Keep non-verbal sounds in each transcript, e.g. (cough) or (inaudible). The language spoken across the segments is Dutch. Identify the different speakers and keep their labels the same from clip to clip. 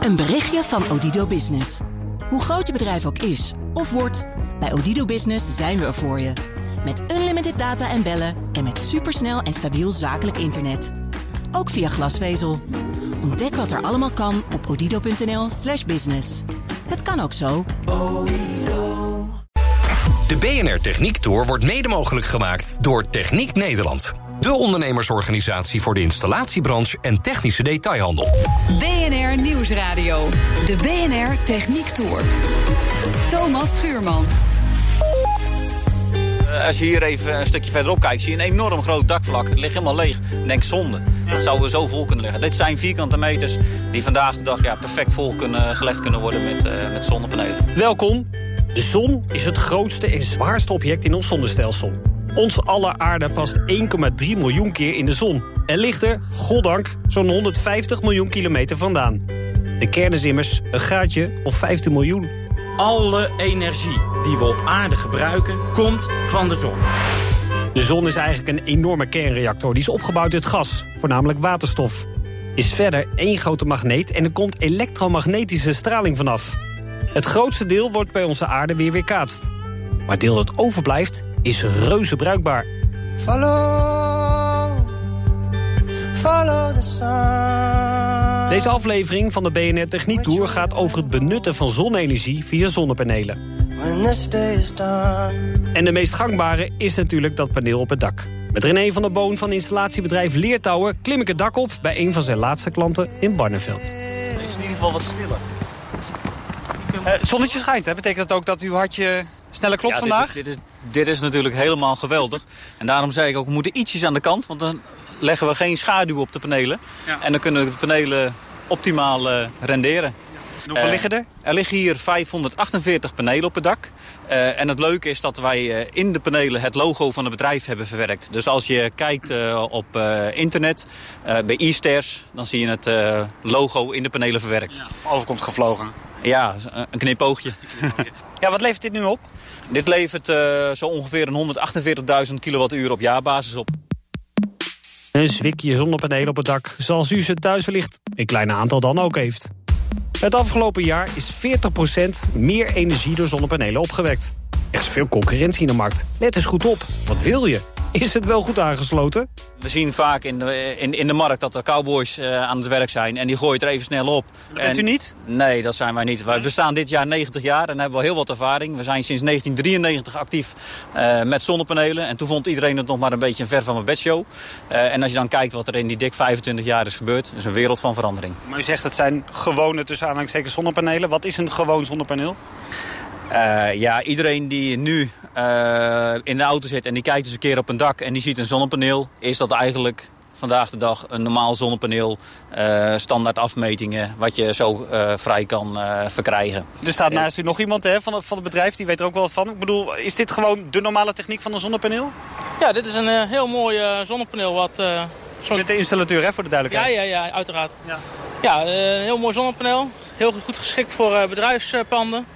Speaker 1: Een berichtje van Odido Business. Hoe groot je bedrijf ook is of wordt, bij Odido Business zijn we er voor je. Met unlimited data en bellen en met supersnel en stabiel zakelijk internet. Ook via glasvezel. Ontdek wat er allemaal kan op odido.nl/slash business. Het kan ook zo.
Speaker 2: De BNR Techniek Tour wordt mede mogelijk gemaakt door Techniek Nederland. De ondernemersorganisatie voor de installatiebranche en technische detailhandel.
Speaker 3: BNR Nieuwsradio. De BNR Techniek Tour. Thomas Schuurman.
Speaker 4: Eh, Als je hier even een stukje verderop kijkt, zie je een enorm groot dakvlak. Het ligt helemaal leeg. Denk zonde. Dat zou er zo vol kunnen liggen. Dit zijn vierkante meters die vandaag de dag ja, perfect vol kunnen, gelegd kunnen worden met, eh, met zonnepanelen.
Speaker 5: Welkom. De zon is het grootste en zwaarste object in ons zonnestelsel. Ons aller aarde past 1,3 miljoen keer in de zon. En ligt er, goddank, zo'n 150 miljoen kilometer vandaan. De kern is immers een gaatje of 15 miljoen.
Speaker 6: Alle energie die we op aarde gebruiken, komt van de zon.
Speaker 5: De zon is eigenlijk een enorme kernreactor. Die is opgebouwd uit gas, voornamelijk waterstof. Is verder één grote magneet en er komt elektromagnetische straling vanaf. Het grootste deel wordt bij onze aarde weer weerkaatst. Maar het deel dat overblijft is reuze bruikbaar.
Speaker 7: Follow, follow the sun.
Speaker 5: Deze aflevering van de BNR Techniek Tour gaat over het benutten van zonne-energie via zonnepanelen.
Speaker 7: When this day is done.
Speaker 5: En de meest gangbare is natuurlijk dat paneel op het dak. Met René van der Boon van installatiebedrijf Leertouwer klim ik het dak op bij een van zijn laatste klanten in Barneveld.
Speaker 4: Het is in ieder geval wat stiller.
Speaker 8: het zonnetje schijnt, hè? Betekent dat ook dat uw hartje sneller klopt
Speaker 4: Ja, dit
Speaker 8: vandaag?
Speaker 4: is- Dit is, dit is natuurlijk helemaal geweldig. En daarom zei ik ook, we moeten ietsjes aan de kant. Want dan leggen we geen schaduw op de panelen.
Speaker 8: Ja.
Speaker 4: En dan kunnen de panelen optimaal eh, renderen.
Speaker 8: Hoeveel
Speaker 4: Eh,
Speaker 8: liggen er?
Speaker 4: Er liggen hier 548 panelen op het dak. Eh, en het leuke is dat wij in de panelen het logo van het bedrijf hebben verwerkt. Dus als je kijkt op internet, bij e-stairs, dan zie je het logo in de panelen verwerkt.
Speaker 8: Of overkomt gevlogen.
Speaker 4: Ja, een knipoogje. (laughs)
Speaker 8: Ja, wat levert dit nu op?
Speaker 4: Dit levert eh, zo ongeveer een 148.000 kilowattuur op jaarbasis op.
Speaker 5: Een zwikje zonnepanelen op het dak, zoals u ze thuis wellicht een klein aantal dan ook heeft. Het afgelopen jaar is 40% meer energie door zonnepanelen opgewekt. Er is veel concurrentie in de markt. Let eens goed op. Wat wil je? Is het wel goed aangesloten?
Speaker 4: We zien vaak in de, in, in de markt dat er cowboys eh, aan het werk zijn. En die gooien het er even snel op.
Speaker 8: Dat bent
Speaker 4: En-
Speaker 8: u niet?
Speaker 4: Nee, dat zijn wij niet. Wij bestaan dit jaar 90 jaar en hebben wel heel wat ervaring. We zijn sinds 1993 actief eh, met zonnepanelen. En toen vond iedereen het nog maar een beetje een ver van mijn bedshow. Eh en als je dan kijkt wat er in die dik 25 jaar is gebeurd... is een wereld van verandering.
Speaker 8: Maar u zegt het zijn gewone tussen aanhalingstekens zonnepanelen. Wat is een gewoon zonnepaneel?
Speaker 4: Ja, iedereen die nu eh, in de auto zit en die kijkt eens een keer op een dak en die ziet een zonnepaneel, is dat eigenlijk vandaag de dag een normaal zonnepaneel, eh, standaard afmetingen, wat je zo eh, vrij kan eh, verkrijgen.
Speaker 8: Er staat naast u nog iemand hè, van, het, van het bedrijf, die weet er ook wel wat van. Ik bedoel, is dit gewoon de normale techniek van een zonnepaneel?
Speaker 9: Ja, dit is een eh, heel mooi eh, zonnepaneel. Wat, eh, zo...
Speaker 8: Met de installateur, hè, voor de
Speaker 9: Ja,
Speaker 8: duidelijkheid.
Speaker 9: ja, ja, uiteraard.
Speaker 8: Ja.
Speaker 9: Ja, eh, een heel mooi zonnepaneel. Heel goed geschikt voor eh, bedrijfspanden.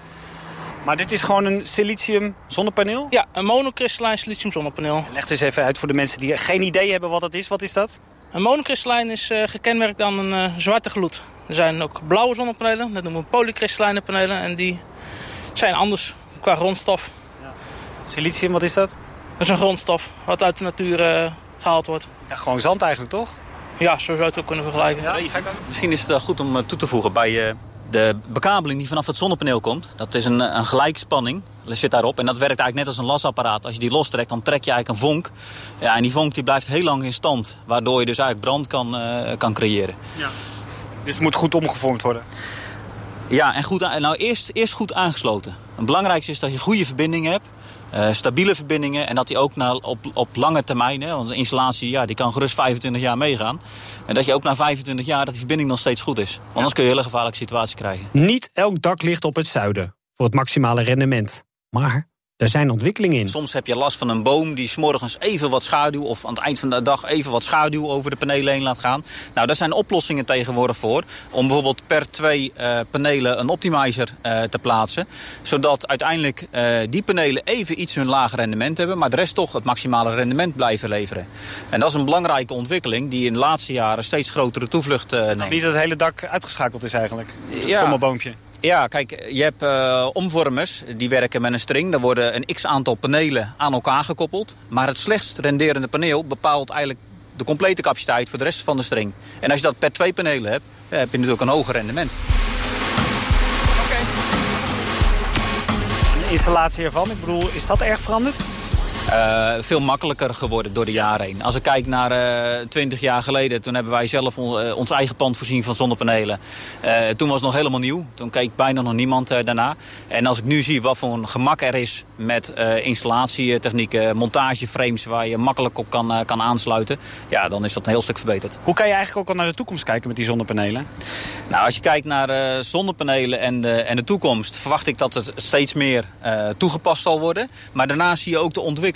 Speaker 8: Maar dit is gewoon een silicium zonnepaneel?
Speaker 9: Ja, een monokristallijn silicium zonnepaneel.
Speaker 8: Leg het eens even uit voor de mensen die geen idee hebben wat dat is. Wat is dat?
Speaker 9: Een monokristallijn is eh, gekenmerkt aan een eh, zwarte gloed. Er zijn ook blauwe zonnepanelen, dat noemen we polykristallijne panelen. En die zijn anders qua grondstof.
Speaker 8: Silicium, wat is dat?
Speaker 9: Dat is een grondstof wat uit de natuur eh, gehaald wordt.
Speaker 8: Ja, gewoon zand eigenlijk, toch?
Speaker 9: Ja, zo zou je het ook kunnen vergelijken.
Speaker 4: Misschien is het wel goed om toe te voegen bij eh, de bekabeling die vanaf het zonnepaneel komt. Dat is een, een gelijkspanning, dat zit daarop. En dat werkt eigenlijk net als een lasapparaat. Als je die lostrekt, dan trek je eigenlijk een vonk. Ja, en die vonk die blijft heel lang in stand. Waardoor je dus eigenlijk brand kan, eh, kan creëren.
Speaker 8: Dus het moet goed omgevormd worden.
Speaker 4: Ja, en goed, nou, eerst, eerst goed aangesloten. Het belangrijkste is dat je goede verbindingen hebt. Eh, stabiele verbindingen en dat die ook na, op, op lange termijn, hè, want een installatie ja, die kan gerust 25 jaar meegaan. En dat je ook na 25 jaar dat die verbinding nog steeds goed is. Anders kun je een hele gevaarlijke situatie krijgen.
Speaker 5: Niet elk dak ligt op het zuiden voor het maximale rendement. Maar Er zijn ontwikkelingen in.
Speaker 4: Soms heb je last van een boom die s'morgens even wat schaduw... of aan het eind van de dag even wat schaduw over de panelen heen laat gaan. Nou, daar zijn oplossingen tegenwoordig voor. Om bijvoorbeeld per twee uh, panelen een optimizer uh, te plaatsen. Zodat uiteindelijk uh, die panelen even iets hun lager rendement hebben... maar de rest toch het maximale rendement blijven leveren. En dat is een belangrijke ontwikkeling die in de laatste jaren steeds grotere toevlucht neemt.
Speaker 8: Niet dat het hele dak uitgeschakeld is eigenlijk. Het ja. stomme boompje.
Speaker 4: Ja, kijk, je hebt uh, omvormers die werken met een string. Daar worden een x-aantal panelen aan elkaar gekoppeld. Maar het slechtst renderende paneel bepaalt eigenlijk de complete capaciteit voor de rest van de string. En als je dat per twee panelen hebt, heb je natuurlijk een hoger rendement.
Speaker 8: Oké. De installatie ervan, ik bedoel, is dat erg veranderd?
Speaker 4: Uh, veel makkelijker geworden door de jaren heen. Als ik kijk naar uh, 20 jaar geleden, toen hebben wij zelf on, uh, ons eigen pand voorzien van zonnepanelen. Toen was het nog helemaal nieuw. Toen keek bijna nog niemand daarna. En als ik nu zie wat voor een gemak er is met installatietechnieken, montageframes waar je makkelijk op kan, kan aansluiten, ja, dan is dat een heel stuk verbeterd.
Speaker 8: Hoe kan je eigenlijk ook al naar de toekomst kijken met die zonnepanelen?
Speaker 4: Nou, als je kijkt naar zonnepanelen en de, en de toekomst, verwacht ik dat het steeds meer toegepast zal worden. Maar daarna zie je ook de ontwikkeling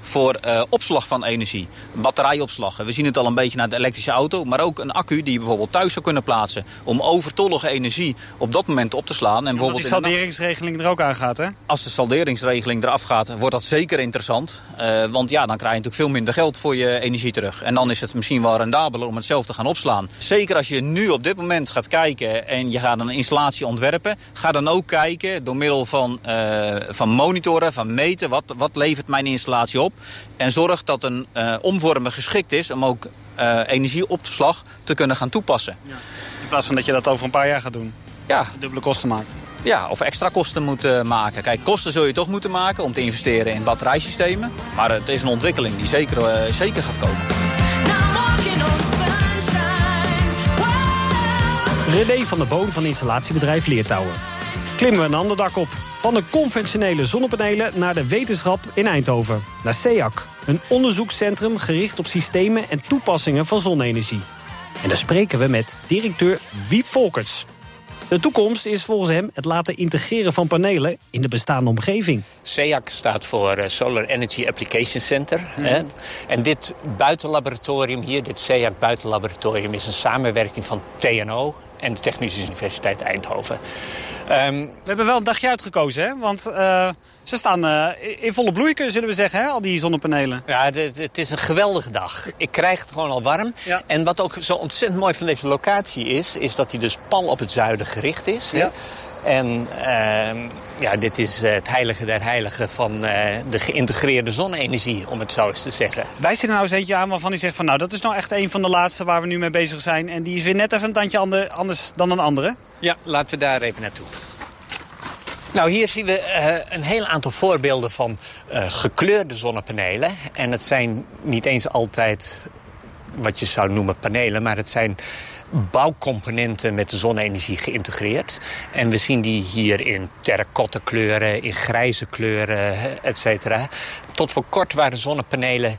Speaker 4: voor uh, opslag van energie. Batterijopslag. We zien het al een beetje naar de elektrische auto. Maar ook een accu die je bijvoorbeeld thuis zou kunnen plaatsen. Om overtollige energie op dat moment op te slaan. En bijvoorbeeld
Speaker 8: die salderingsregeling er ook aan gaat, hè?
Speaker 4: Als de salderingsregeling eraf gaat, wordt dat zeker interessant. Uh, want ja, dan krijg je natuurlijk veel minder geld voor je energie terug. En dan is het misschien wel rendabeler om het zelf te gaan opslaan. Zeker als je nu op dit moment gaat kijken en je gaat een installatie ontwerpen. Ga dan ook kijken door middel van, uh, van monitoren, van meten. Wat, wat levert mijn installatie op. En zorg dat een uh, omvormer geschikt is om ook uh, energieopslag te kunnen gaan toepassen.
Speaker 8: Ja. In plaats van dat je dat over een paar jaar gaat doen.
Speaker 4: Ja.
Speaker 8: Dubbele kosten maakt.
Speaker 4: Ja, of extra kosten moet uh, maken. Kijk, kosten zul je toch moeten maken om te investeren in batterijsystemen. Maar het is een ontwikkeling die zeker, uh, zeker gaat komen.
Speaker 5: René van der Boon van installatiebedrijf Leertouwen. Klimmen we een ander dak op. Van de conventionele zonnepanelen naar de wetenschap in Eindhoven. Naar SEAC, een onderzoekscentrum gericht op systemen en toepassingen van zonne-energie. En daar spreken we met directeur Wiep Volkerts. De toekomst is volgens hem het laten integreren van panelen in de bestaande omgeving.
Speaker 10: SEAC staat voor Solar Energy Application Center. Mm. Hè? En dit buitenlaboratorium hier, dit SEAC buitenlaboratorium... is een samenwerking van TNO en de Technische Universiteit Eindhoven.
Speaker 8: Um, we hebben wel een dagje uitgekozen, hè? Want uh, ze staan uh, in volle bloei, zullen we zeggen, hè? al die zonnepanelen.
Speaker 10: Ja, het, het, is een geweldige dag. Ik krijg het gewoon al warm. Ja. En wat ook zo ontzettend mooi van deze locatie is... is dat hij dus pal op het zuiden gericht is. Ja. En uh, ja, dit is het heilige der heiligen van uh, de geïntegreerde zonne-energie, om het zo eens te zeggen.
Speaker 8: Wijst er nou eens eentje aan waarvan hij zegt van nou, dat is nou echt een van de laatste waar we nu mee bezig zijn. En die is weer net even een tandje anders dan een andere.
Speaker 10: Ja, laten we daar even naartoe. Nou, hier zien we uh, een heel aantal voorbeelden van uh, gekleurde zonnepanelen. En het zijn niet eens altijd wat je zou noemen panelen, maar het zijn bouwcomponenten met de zonne-energie geïntegreerd. En we zien die hier in terracotta kleuren, in grijze kleuren, et cetera. Tot voor kort waren zonnepanelen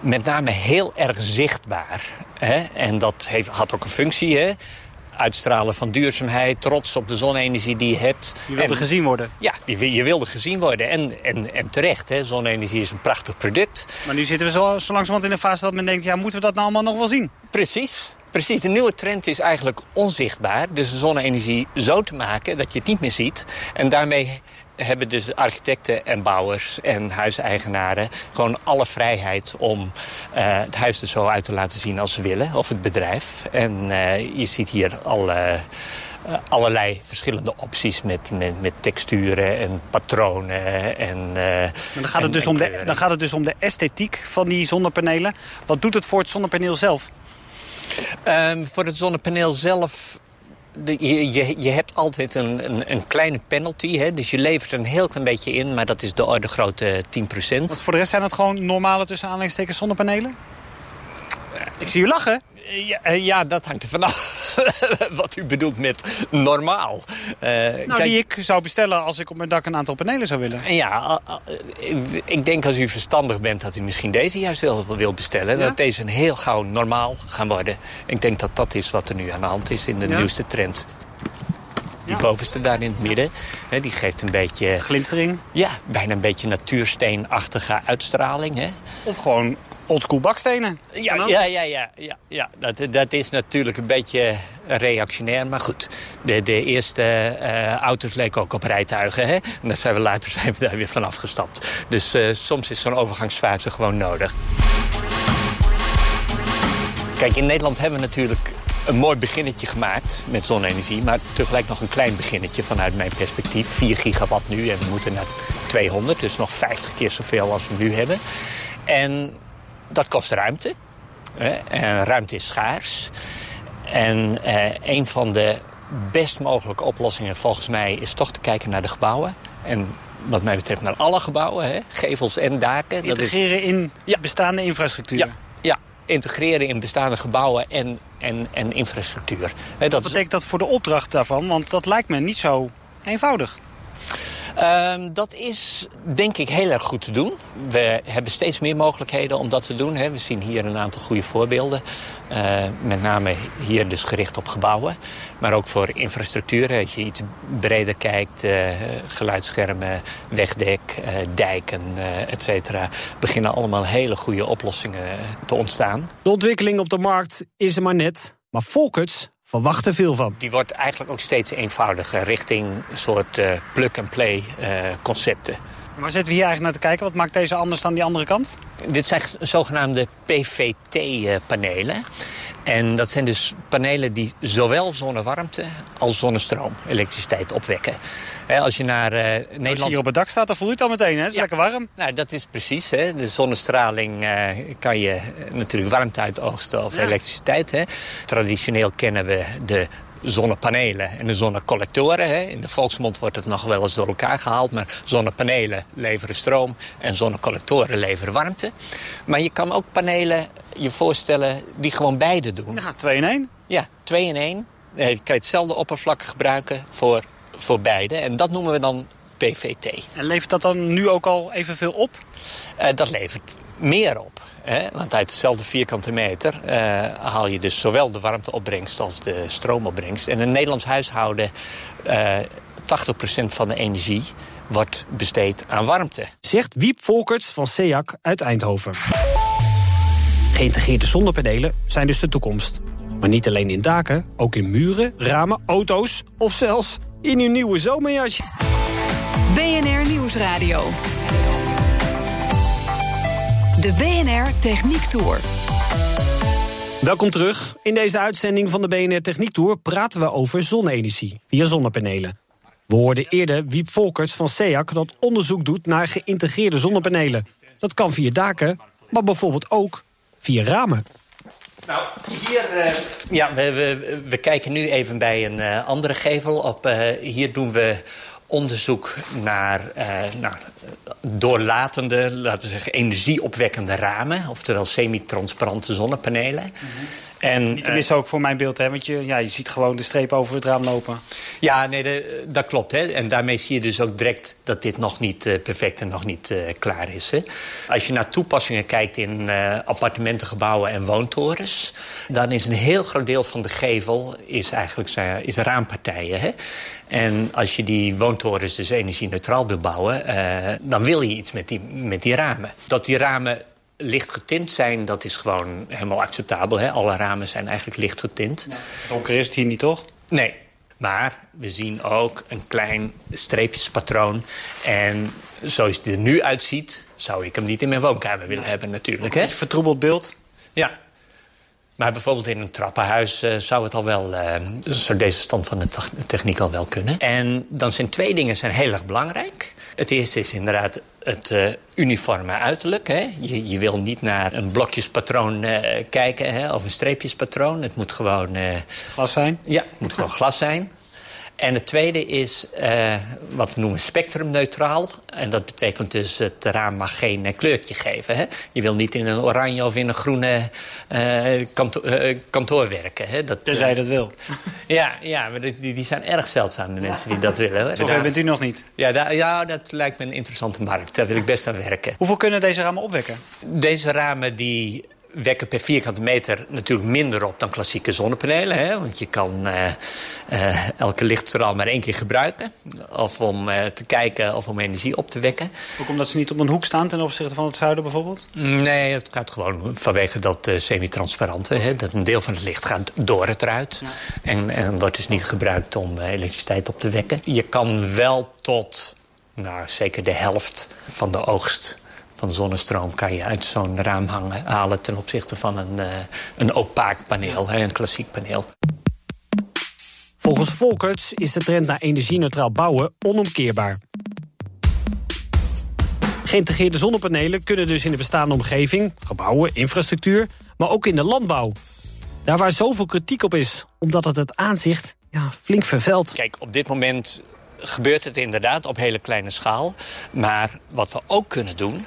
Speaker 10: met name heel erg zichtbaar. Hè? En dat heeft, had ook een functie, hè? uitstralen van duurzaamheid, trots op de zonne-energie die je hebt.
Speaker 8: Je wilde en, gezien worden.
Speaker 10: Ja, je, je wilde gezien worden. En, en, en terecht, hè. zonne-energie is een prachtig product.
Speaker 8: Maar nu zitten we zo, zo langzamerhand in een fase dat men denkt... ja, moeten we dat nou allemaal nog wel zien?
Speaker 10: Precies. Precies, de nieuwe trend is eigenlijk onzichtbaar. Dus de zonne-energie zo te maken dat je het niet meer ziet. En daarmee hebben dus architecten en bouwers en huiseigenaren... gewoon alle vrijheid om uh, het huis er zo uit te laten zien als ze willen. Of het bedrijf. En uh, je ziet hier al... Uh, allerlei verschillende opties met, met, met texturen en patronen. En,
Speaker 8: maar dan, gaat het dus om de, dan gaat het dus om de esthetiek van die zonnepanelen. Wat doet het voor het zonnepaneel zelf?
Speaker 10: Um, voor het zonnepaneel zelf de, je, je, hebt altijd een, een, een kleine penalty. Hè? Dus je levert er een heel klein beetje in, maar dat is de orde grote 10%.
Speaker 8: Want voor de rest zijn het gewoon normale tussen aanleidingstekens zonnepanelen? Ik zie u lachen.
Speaker 10: Ja, eh, ja, dat hangt er vanaf (laughs) wat u bedoelt met normaal.
Speaker 8: Uh, nou, kijk, die ik zou bestellen als ik op mijn dak een aantal panelen zou willen.
Speaker 10: Ja, ik denk als u verstandig bent dat u misschien deze juist wel wil bestellen. Ja? Dat deze een heel gauw normaal gaan worden. Ik denk dat dat is wat er nu aan de hand is in de ja? nieuwste trend. Die bovenste daar in het midden. Hè, die geeft een beetje...
Speaker 8: Glinstering.
Speaker 10: Ja, bijna een beetje natuursteenachtige uitstraling. Hè.
Speaker 8: Of gewoon oldschool bakstenen.
Speaker 10: Ja, ja, ja, ja, ja. Dat, dat is natuurlijk een beetje reactionair. Maar goed, de, de eerste eh, auto's leken ook op rijtuigen. Hè? En daar zijn we later (laughs) zijn we daar weer van afgestapt. Dus eh, soms is zo'n overgangsfase gewoon nodig. Kijk, in Nederland hebben we natuurlijk een mooi beginnetje gemaakt met zonne-energie. Maar tegelijk nog een klein beginnetje vanuit mijn perspectief. 4 gigawatt nu en we moeten naar 200. Dus nog 50 keer zoveel als we nu hebben. En dat kost ruimte. En ruimte is schaars. En eh, een van de best mogelijke oplossingen volgens mij is toch te kijken naar de gebouwen. En wat mij betreft naar alle gebouwen, hè? gevels en daken. Dat is-
Speaker 8: Integreren in bestaande infrastructuur.
Speaker 10: ja, ja, integreren in bestaande gebouwen en, en, en infrastructuur. Dat
Speaker 8: Wat betekent dat voor de opdracht daarvan? Want dat lijkt me niet zo eenvoudig.
Speaker 10: Ehm, dat is denk ik heel erg goed te doen. We hebben steeds meer mogelijkheden om dat te doen. Hè. We zien hier een aantal goede voorbeelden. Eh, met name hier dus gericht op gebouwen. Maar ook voor infrastructuur. Als je iets breder kijkt. eh, geluidsschermen, wegdek, eh, dijken, et cetera. Beginnen allemaal hele goede oplossingen te ontstaan.
Speaker 5: De ontwikkeling op de markt is er maar net. Maar Volkerts verwacht er veel van.
Speaker 10: Die wordt eigenlijk ook steeds eenvoudiger richting een soort eh, plug-and-play eh, concepten.
Speaker 8: Maar zitten we hier eigenlijk naar te kijken? Wat maakt deze anders dan die andere kant?
Speaker 10: Dit zijn zogenaamde PVT-panelen. En dat zijn dus panelen die zowel zonnewarmte als zonnestroom, elektriciteit opwekken. Als je naar eh,
Speaker 8: Als je
Speaker 10: Nederland...
Speaker 8: hier op het dak staat, dan voel je het al meteen. Hè? Het is
Speaker 10: Ja.
Speaker 8: lekker warm.
Speaker 10: Nou, dat is precies. Hè. De zonnestraling eh, kan je eh, natuurlijk warmte uitoogsten of
Speaker 8: Ja.
Speaker 10: elektriciteit. Hè. Traditioneel kennen we de zonnepanelen en de zonnecollectoren. Hè. In de volksmond wordt het nog wel eens door elkaar gehaald. Maar zonnepanelen leveren stroom en zonnecollectoren leveren warmte. Maar je kan ook panelen je voorstellen die gewoon beide doen.
Speaker 8: Ja, 2 in 1.
Speaker 10: Ja, twee in één. Je kan hetzelfde oppervlak gebruiken voor, voor beide. En dat noemen we dan PVT.
Speaker 8: En levert dat dan nu ook al evenveel op?
Speaker 10: Eh, dat levert meer op. Hè? Want uit dezelfde vierkante meter eh, haal je dus zowel de warmteopbrengst als de stroomopbrengst. En een Nederlands huishouden, eh 80% van de energie wordt besteed aan warmte.
Speaker 5: Zegt Wiep Volkerts van SEAC uit Eindhoven. Geïntegreerde zonnepanelen zijn dus de toekomst. Maar niet alleen in daken, ook in muren, ramen, auto's of zelfs in uw nieuwe zomerjasje.
Speaker 3: BNR Nieuwsradio. De BNR Techniek Tour.
Speaker 5: Welkom terug. In deze uitzending van de BNR Techniek Tour praten we over zonne-energie via zonnepanelen. We hoorden eerder Wiep Volkerts van SEAC dat onderzoek doet naar geïntegreerde zonnepanelen. Dat kan via daken, maar bijvoorbeeld ook via ramen.
Speaker 10: Nou, hier... eh, Ja, we, we, we kijken nu even bij een eh, andere gevel. Op, eh, hier doen we onderzoek naar eh, nou, doorlatende, laten we zeggen, energieopwekkende ramen. Oftewel semi-transparante zonnepanelen. En,
Speaker 8: Niet te missen ook voor mijn beeld, hè? Want je, ja, je ziet gewoon de streep over het raam lopen.
Speaker 10: Ja, nee, de- dat klopt. Hè. En daarmee zie je dus ook direct dat dit nog niet eh, perfect en nog niet eh, klaar is. Hè. Als je naar toepassingen kijkt in eh, appartementengebouwen en woontorens... dan is een heel groot deel van de gevel is eigenlijk zijn- is raampartijen. Hè. En als je die woontorens dus energie-neutraal wil bouwen... eh, dan wil je iets met die, met die ramen. Dat die ramen licht getint zijn, dat is gewoon helemaal acceptabel. Hè. Alle ramen zijn eigenlijk licht getint.
Speaker 8: Donker is het hier niet, toch?
Speaker 10: Nee, maar we zien ook een klein streepjespatroon. En zoals het er nu uitziet, zou ik hem niet in mijn woonkamer willen hebben natuurlijk. Hè?
Speaker 8: Vertroebeld beeld.
Speaker 10: Ja. Maar bijvoorbeeld in een trappenhuis eh, zou, het al wel, zou deze stand van de tech- techniek al wel kunnen. En dan zijn twee dingen zijn heel erg belangrijk. Het eerste is inderdaad het eh, uniforme uiterlijk. Hè. Je, je wil niet naar een blokjespatroon kijken hè, of een streepjespatroon. Het moet gewoon...
Speaker 8: Glas zijn.
Speaker 10: ja, het moet gewoon glas zijn. En het tweede is eh, wat we noemen spectrumneutraal. En dat betekent dus het raam mag geen eh, kleurtje geven. Hè? Je wil niet in een oranje of in een groene kanto- eh, kantoor werken. Hè? Dat,
Speaker 8: Tenzij je dat wil. (laughs)
Speaker 10: ja, ja, maar die, die zijn erg zeldzaam, de mensen die dat willen. hè.
Speaker 8: Zover bent u nog niet.
Speaker 10: Ja, daar- ja, dat lijkt me een interessante markt. Daar wil ik best aan werken.
Speaker 8: Hoeveel kunnen deze ramen opwekken?
Speaker 10: Deze ramen die wekken per vierkante meter natuurlijk minder op dan klassieke zonnepanelen. Hè? Want je kan uh, uh, elke lichtstraal maar één keer gebruiken. Of om uh, te kijken of om energie op te wekken.
Speaker 8: Ook omdat ze niet op een hoek staan ten opzichte van het zuiden bijvoorbeeld?
Speaker 10: Nee, het gaat gewoon vanwege dat semi-transparante. Dat een deel van het licht gaat door het ruit. Ja. En, en wordt dus niet gebruikt om elektriciteit op te wekken. Je kan wel tot nou, zeker de helft van de oogst van zonnestroom kan je uit zo'n raam hangen, halen ten opzichte van een, uh, een opaak paneel, een klassiek paneel.
Speaker 5: Volgens Volkerts is de trend naar energie-neutraal bouwen onomkeerbaar. Geïntegreerde zonnepanelen kunnen dus in de bestaande omgeving, gebouwen, infrastructuur, maar ook in de landbouw. Daar waar zoveel kritiek op is, omdat het het aanzicht ja, flink vervuilt.
Speaker 10: Kijk, op dit moment gebeurt het inderdaad op hele kleine schaal. Maar wat we ook kunnen doen,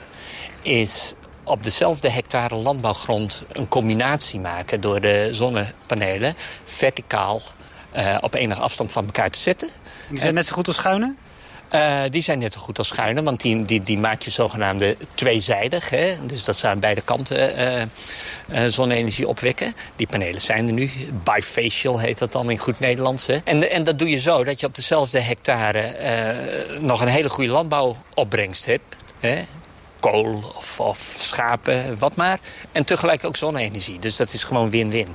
Speaker 10: is op dezelfde hectare landbouwgrond een combinatie maken... door de zonnepanelen verticaal uh, op enige afstand van elkaar te zetten.
Speaker 8: Die zijn net zo goed als schuine?
Speaker 10: Uh, die zijn net zo goed als schuine, want die, die, die maak je zogenaamde tweezijdig. Hè? Dus dat ze aan beide kanten uh, uh, zonne-energie opwekken. Die panelen zijn er nu. Bifacial heet dat dan in goed Nederlands. Hè? En, en dat doe je zo dat je op dezelfde hectare nog een hele goede landbouwopbrengst hebt. Hè? Kool of, of, schapen, wat maar. En tegelijk ook zonne-energie. Dus dat is gewoon win-win.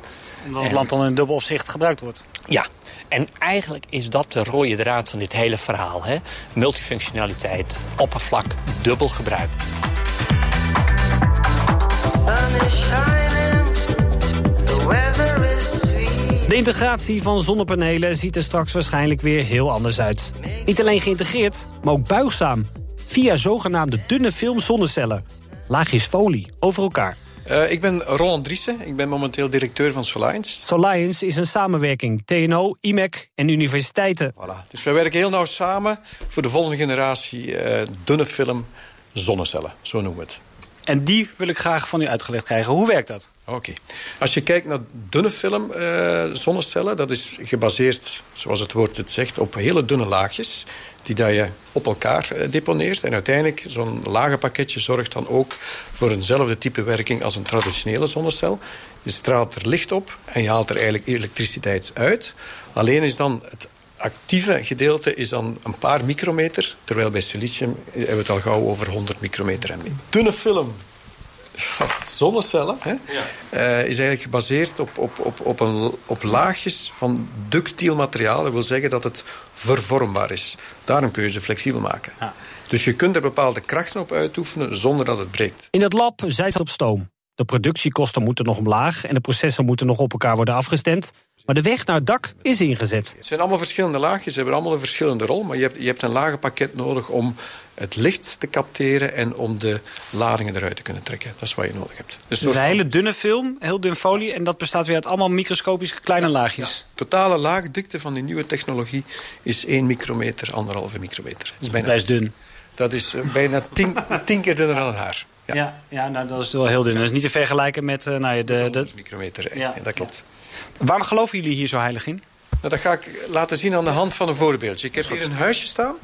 Speaker 8: Omdat het land dan in dubbel opzicht gebruikt wordt.
Speaker 10: Ja, en eigenlijk is dat de rode draad van dit hele verhaal. Hè? Multifunctionaliteit, oppervlak, dubbel gebruik.
Speaker 5: De integratie van zonnepanelen ziet er straks waarschijnlijk weer heel anders uit. Niet alleen geïntegreerd, maar ook buigzaam. Via zogenaamde dunne film zonnecellen. Laagjes folie over elkaar.
Speaker 11: Uh, ik ben Roland Driessen. Ik ben momenteel directeur van Soliance.
Speaker 5: Soliance is een samenwerking. TNO, IMEC en universiteiten.
Speaker 11: Voilà. Dus wij werken heel nauw samen voor de volgende generatie uh, dunne film zonnecellen. Zo noemen we het.
Speaker 8: En die wil ik graag van u uitgelegd krijgen. Hoe werkt dat?
Speaker 11: Oké. Okay. Als je kijkt naar dunne film uh, zonnecellen... dat is gebaseerd, zoals het woord het zegt, op hele dunne laagjes die dat je op elkaar deponeert. En uiteindelijk, zo'n lage pakketje zorgt dan ook voor eenzelfde type werking als een traditionele zonnecel. Je straalt er licht op en je haalt er eigenlijk elektriciteit uit. Alleen is dan het actieve gedeelte is dan een paar micrometer, terwijl bij silicium hebben we het al gauw over 100 micrometer en meer. Dunne film (laughs) zonnecellen hè, ja. uh, is eigenlijk gebaseerd op, op, op, op, een, op laagjes van ductiel materiaal. Dat wil zeggen dat het vervormbaar is. Daarom kun je ze flexibel maken. Ja. Dus je kunt er bepaalde krachten op uitoefenen zonder dat het breekt.
Speaker 5: In het lab zijn ze op stoom. De productiekosten moeten nog omlaag en de processen moeten nog op elkaar worden afgestemd. Maar de weg naar het dak is ingezet.
Speaker 11: Het zijn allemaal verschillende laagjes, ze hebben allemaal een verschillende rol. Maar je hebt, je hebt een lage pakket nodig om het licht te capteren... en om de ladingen eruit te kunnen trekken. Dat is wat je nodig hebt.
Speaker 8: Dus een hele dunne film, heel dun folie... en dat bestaat weer uit allemaal microscopische kleine
Speaker 11: ja,
Speaker 8: laagjes.
Speaker 11: Ja. Totale laagdikte van die nieuwe technologie is 1 micrometer, anderhalve micrometer. Dat
Speaker 8: is bijna dat dun.
Speaker 11: Dat is bijna tien, (laughs) tien keer dunner dan een haar.
Speaker 8: Ja, ja, ja nou, dat is wel heel dun. Dat is niet te vergelijken met uh, nou, de, de...
Speaker 11: micrometer, ja. dat klopt.
Speaker 8: Waarom geloven jullie hier zo heilig in?
Speaker 11: Nou, dat ga ik laten zien aan de hand van een voorbeeldje. Ik heb hier een huisje staan.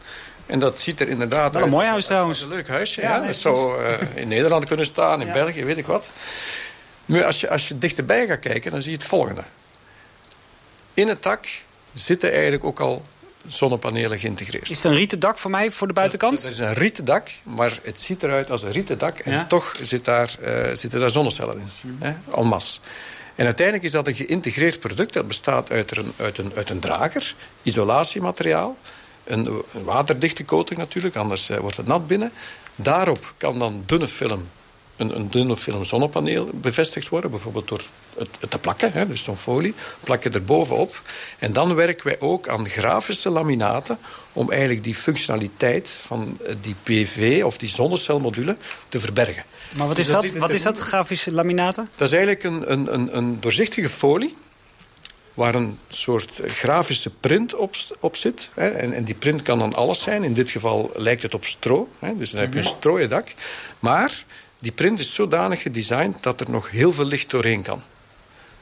Speaker 11: En dat ziet er inderdaad
Speaker 8: Wel een mooi huis trouwens.
Speaker 11: Een leuk huisje, ja. ja. dat zou uh, in Nederland kunnen staan, in ja. België, weet ik wat. Maar als je, als je dichterbij gaat kijken, dan zie je het volgende. In het dak zitten eigenlijk ook al zonnepanelen geïntegreerd.
Speaker 8: Is het een rieten dak voor mij, voor de buitenkant?
Speaker 11: Het is een rieten dak, maar het ziet eruit als een rieten dak. En ja? toch zit daar, uh, zitten daar zonnecellen in, mm. hè, en masse. En uiteindelijk is dat een geïntegreerd product. Dat bestaat uit een, uit een, uit een drager, isolatiemateriaal... Een, een waterdichte coating natuurlijk, anders uh, wordt het nat binnen. Daarop kan dan dunne film, een, een dunne film zonnepaneel bevestigd worden. Bijvoorbeeld door het, het te plakken, hè, dus zo'n folie. Plak je er bovenop. En dan werken wij ook aan grafische laminaten... om eigenlijk die functionaliteit van die PV of die zonnecelmodule te verbergen.
Speaker 8: Maar wat is dus dat? dat wat is dat, grafische laminaten?
Speaker 11: Dat is eigenlijk een, een, een, een doorzichtige folie waar een soort grafische print op, op zit. Hè. En, en, die print kan dan alles zijn. In dit geval lijkt het op stro. Hè. Dus dan heb je een strooien dak. Maar die print is zodanig gedesigned dat er nog heel veel licht doorheen kan.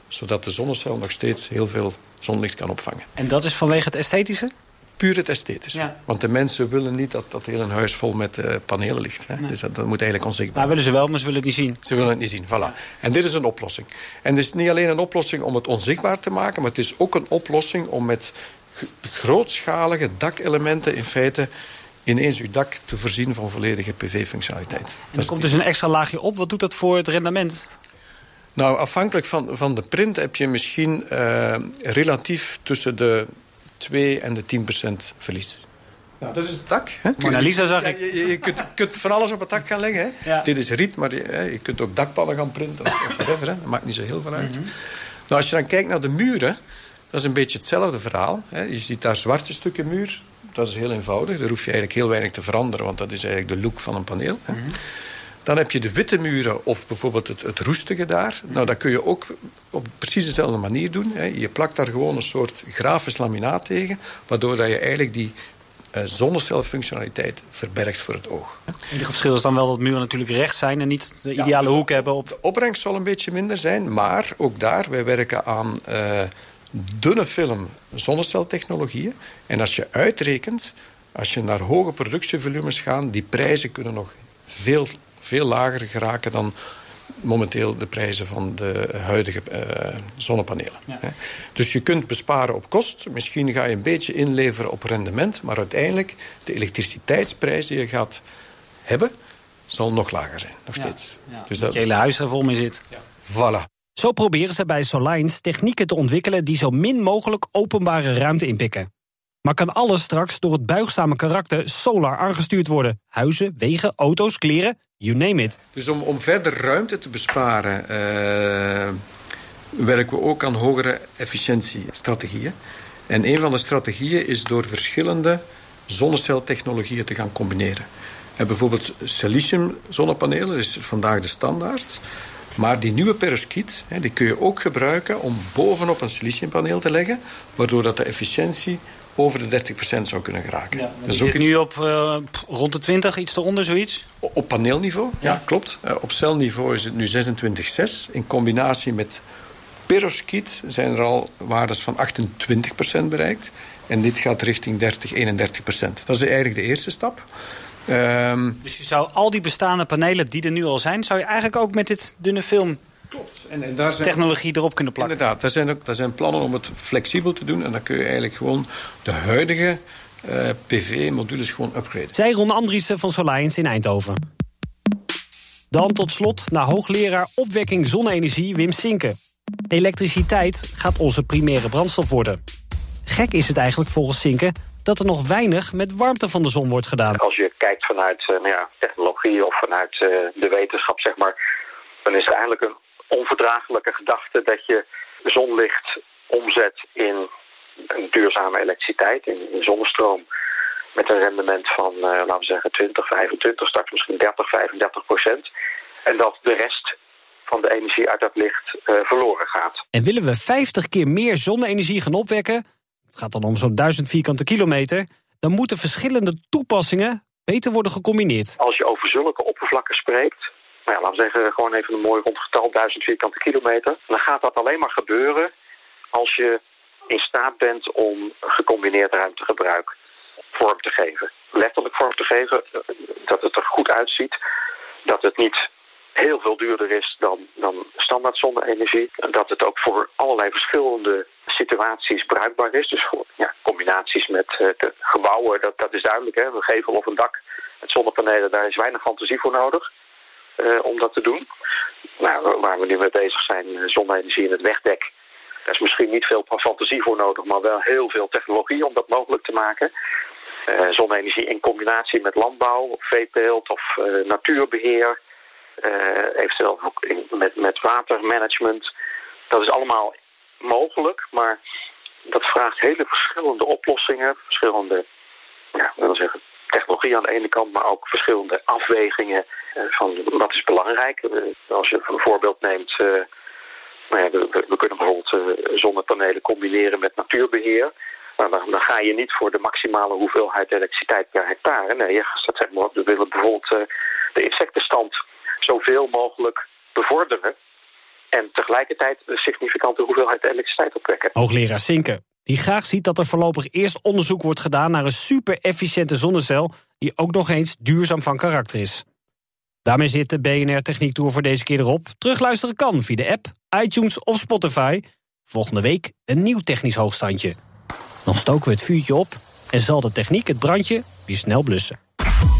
Speaker 11: Zodat de zonnecel nog steeds heel veel zonlicht kan opvangen.
Speaker 8: En dat is vanwege het esthetische?
Speaker 11: puur het esthetisch. Want de mensen willen niet dat dat heel een huis vol met uh, panelen ligt. Hè. Dus dat, dat, moet eigenlijk onzichtbaar
Speaker 8: Nou, willen ze wel, maar ze willen het niet zien.
Speaker 11: Ze willen het niet zien, voilà. En dit is een oplossing. En het is niet alleen een oplossing om het onzichtbaar te maken... maar het is ook een oplossing om met grootschalige dakelementen... in feite ineens uw dak te voorzien van volledige PV-functionaliteit.
Speaker 8: En er komt dus een extra laagje op. Wat doet dat voor het rendement?
Speaker 11: Nou, afhankelijk van, van de print heb je misschien uh, relatief tussen de 2 en de 10 procent verlies. Nou, dat is het dak. Hè?
Speaker 8: Mona Lisa zag
Speaker 11: ja,
Speaker 8: ik.
Speaker 11: Je, je, kunt, kunt, van alles op het dak gaan leggen. Hè? Ja. Dit is riet, maar je, hè, je, kunt ook dakpannen gaan printen. Of, of whatever, hè? Dat maakt niet zo heel veel uit. Mm -hmm. Nou, als je dan kijkt naar de muren... dat is een beetje hetzelfde verhaal. Hè? Je ziet daar zwarte stukken muur. Dat is heel eenvoudig. Daar hoef je eigenlijk heel weinig te veranderen... want dat is eigenlijk de look van een paneel. Hè? Mm -hmm. Dan heb je de witte muren of bijvoorbeeld het, het roestige daar. Nou, dat kun je ook op precies dezelfde manier doen. Hè. Je plakt daar gewoon een soort grafisch laminaat tegen... waardoor dat je eigenlijk die uh, zonnecelfunctionaliteit verbergt voor het oog.
Speaker 8: Het verschil is dan wel dat muren natuurlijk recht zijn... en niet de ideale ja, dus hoek hebben. Op...
Speaker 11: De opbrengst zal een beetje minder zijn, maar ook daar... wij werken aan uh, dunne film zonneceltechnologieën. En als je uitrekent, als je naar hoge productievolumes gaat... die prijzen kunnen nog veel veel lager geraken dan momenteel de prijzen van de huidige uh, zonnepanelen. Ja. Dus je kunt besparen op kost. Misschien ga je een beetje inleveren op rendement. Maar uiteindelijk, de elektriciteitsprijs die je gaat hebben... zal nog lager zijn, nog steeds.
Speaker 8: Ja. Dus dat je hele huis er vol mee zit.
Speaker 11: Ja. Voilà.
Speaker 5: Zo proberen ze bij Solines technieken te ontwikkelen... die zo min mogelijk openbare ruimte inpikken. Maar kan alles straks door het buigzame karakter solar aangestuurd worden? Huizen, wegen, auto's, kleren, you name it.
Speaker 11: Dus om, om verder ruimte te besparen... Uh, werken we ook aan hogere efficiëntiestrategieën. En een van de strategieën is door verschillende zonneceltechnologieën te gaan combineren. En bijvoorbeeld silicium zonnepanelen is vandaag de standaard. Maar die nieuwe perovskiet, die kun je ook gebruiken om bovenop een siliciumpaneel te leggen, waardoor dat de efficiëntie over de 30% zou kunnen geraken.
Speaker 8: Ja, dus zit nu op uh, rond de 20, iets eronder, zoiets?
Speaker 11: Op paneelniveau, ja, ja klopt. Uh, op celniveau is het nu 26,6. In combinatie met perovskiet zijn er al waardes van 28% bereikt. En dit gaat richting 30, 31%. Dat is eigenlijk de eerste stap.
Speaker 8: Um, dus je zou al die bestaande panelen die er nu al zijn... zou je eigenlijk ook met dit dunne film
Speaker 11: Klopt. En, en daar zijn
Speaker 8: technologie erop kunnen plakken.
Speaker 11: Inderdaad, daar zijn, ook, daar zijn plannen om het flexibel te doen. En dan kun je eigenlijk gewoon de huidige uh, PV-modules gewoon upgraden.
Speaker 5: Zij Ron Andriessen van Soliance in Eindhoven. Dan tot slot naar hoogleraar opwekking zonne-energie Wim Sinke. Elektriciteit gaat onze primaire brandstof worden. Gek is het eigenlijk volgens Sinke dat er nog weinig met warmte van de zon wordt gedaan.
Speaker 12: Als je kijkt vanuit uh, nou ja, technologie of vanuit uh, de wetenschap, zeg maar, dan is er eigenlijk een onverdraaglijke gedachte dat je zonlicht omzet in een duurzame elektriciteit, in, in zonnestroom. Met een rendement van, uh, laten we zeggen, 20, 25, straks misschien 30, 35 procent. En dat de rest van de energie uit dat licht uh, verloren gaat.
Speaker 5: En willen we 50 keer meer zonne-energie gaan opwekken, het gaat dan om zo'n 1000 vierkante kilometer, dan moeten verschillende toepassingen beter worden gecombineerd.
Speaker 12: Als je over zulke oppervlakken spreekt, nou ja, laten we zeggen, gewoon even een mooi rondgetal, 1000 vierkante kilometer. Dan gaat dat alleen maar gebeuren als je in staat bent om gecombineerd ruimtegebruik vorm te geven. Letterlijk vorm te geven, dat het er goed uitziet. Dat het niet heel veel duurder is dan, dan standaard zonne-energie. Dat het ook voor allerlei verschillende situaties bruikbaar is. Dus voor ja, combinaties met uh, de gebouwen, dat, dat is duidelijk. Hè? Een gevel of een dak met zonnepanelen, daar is weinig fantasie voor nodig uh, om dat te doen. Nou, waar we nu mee bezig zijn, uh, zonne-energie in het wegdek. Daar is misschien niet veel fantasie voor nodig, maar wel heel veel technologie om dat mogelijk te maken. Zonne-energie in combinatie met landbouw, veeteelt of natuurbeheer. Eventueel ook in, met, met watermanagement. Dat is allemaal mogelijk, maar dat vraagt hele verschillende oplossingen, verschillende, ja, wil zeggen, technologie aan de ene kant, maar ook verschillende afwegingen uh, van wat is belangrijk. Uh, als je een voorbeeld neemt, nou ja, we, kunnen bijvoorbeeld zonnepanelen combineren met natuurbeheer. Maar dan, dan, ga je niet voor de maximale hoeveelheid elektriciteit per hectare. Nee, gaat zeggen, we willen bijvoorbeeld de insectenstand zoveel mogelijk bevorderen. En tegelijkertijd een significante hoeveelheid elektriciteit opwekken.
Speaker 5: Hoogleraar Sinke. die graag ziet dat er voorlopig eerst onderzoek wordt gedaan naar een super-efficiënte zonnecel die ook nog eens duurzaam van karakter is. Daarmee zit de BNR Techniek Tour voor deze keer erop. Terugluisteren kan via de app, iTunes of Spotify. Volgende week een nieuw technisch hoogstandje. Dan stoken we het vuurtje op en zal de techniek het brandje weer snel blussen.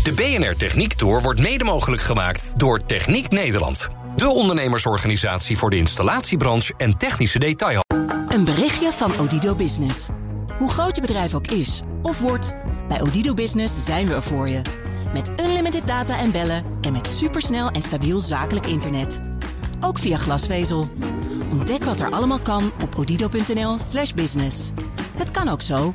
Speaker 2: De BNR Techniek Tour wordt mede mogelijk gemaakt door Techniek Nederland. De ondernemersorganisatie voor de installatiebranche en technische detail.
Speaker 1: Een berichtje van Odido Business. Hoe groot je bedrijf ook is of wordt, bij Odido Business zijn we er voor je. Met unlimited data en bellen en met supersnel en stabiel zakelijk internet. Ook via glasvezel. Ontdek wat er allemaal kan op odido.nl/slash business. Het kan ook zo.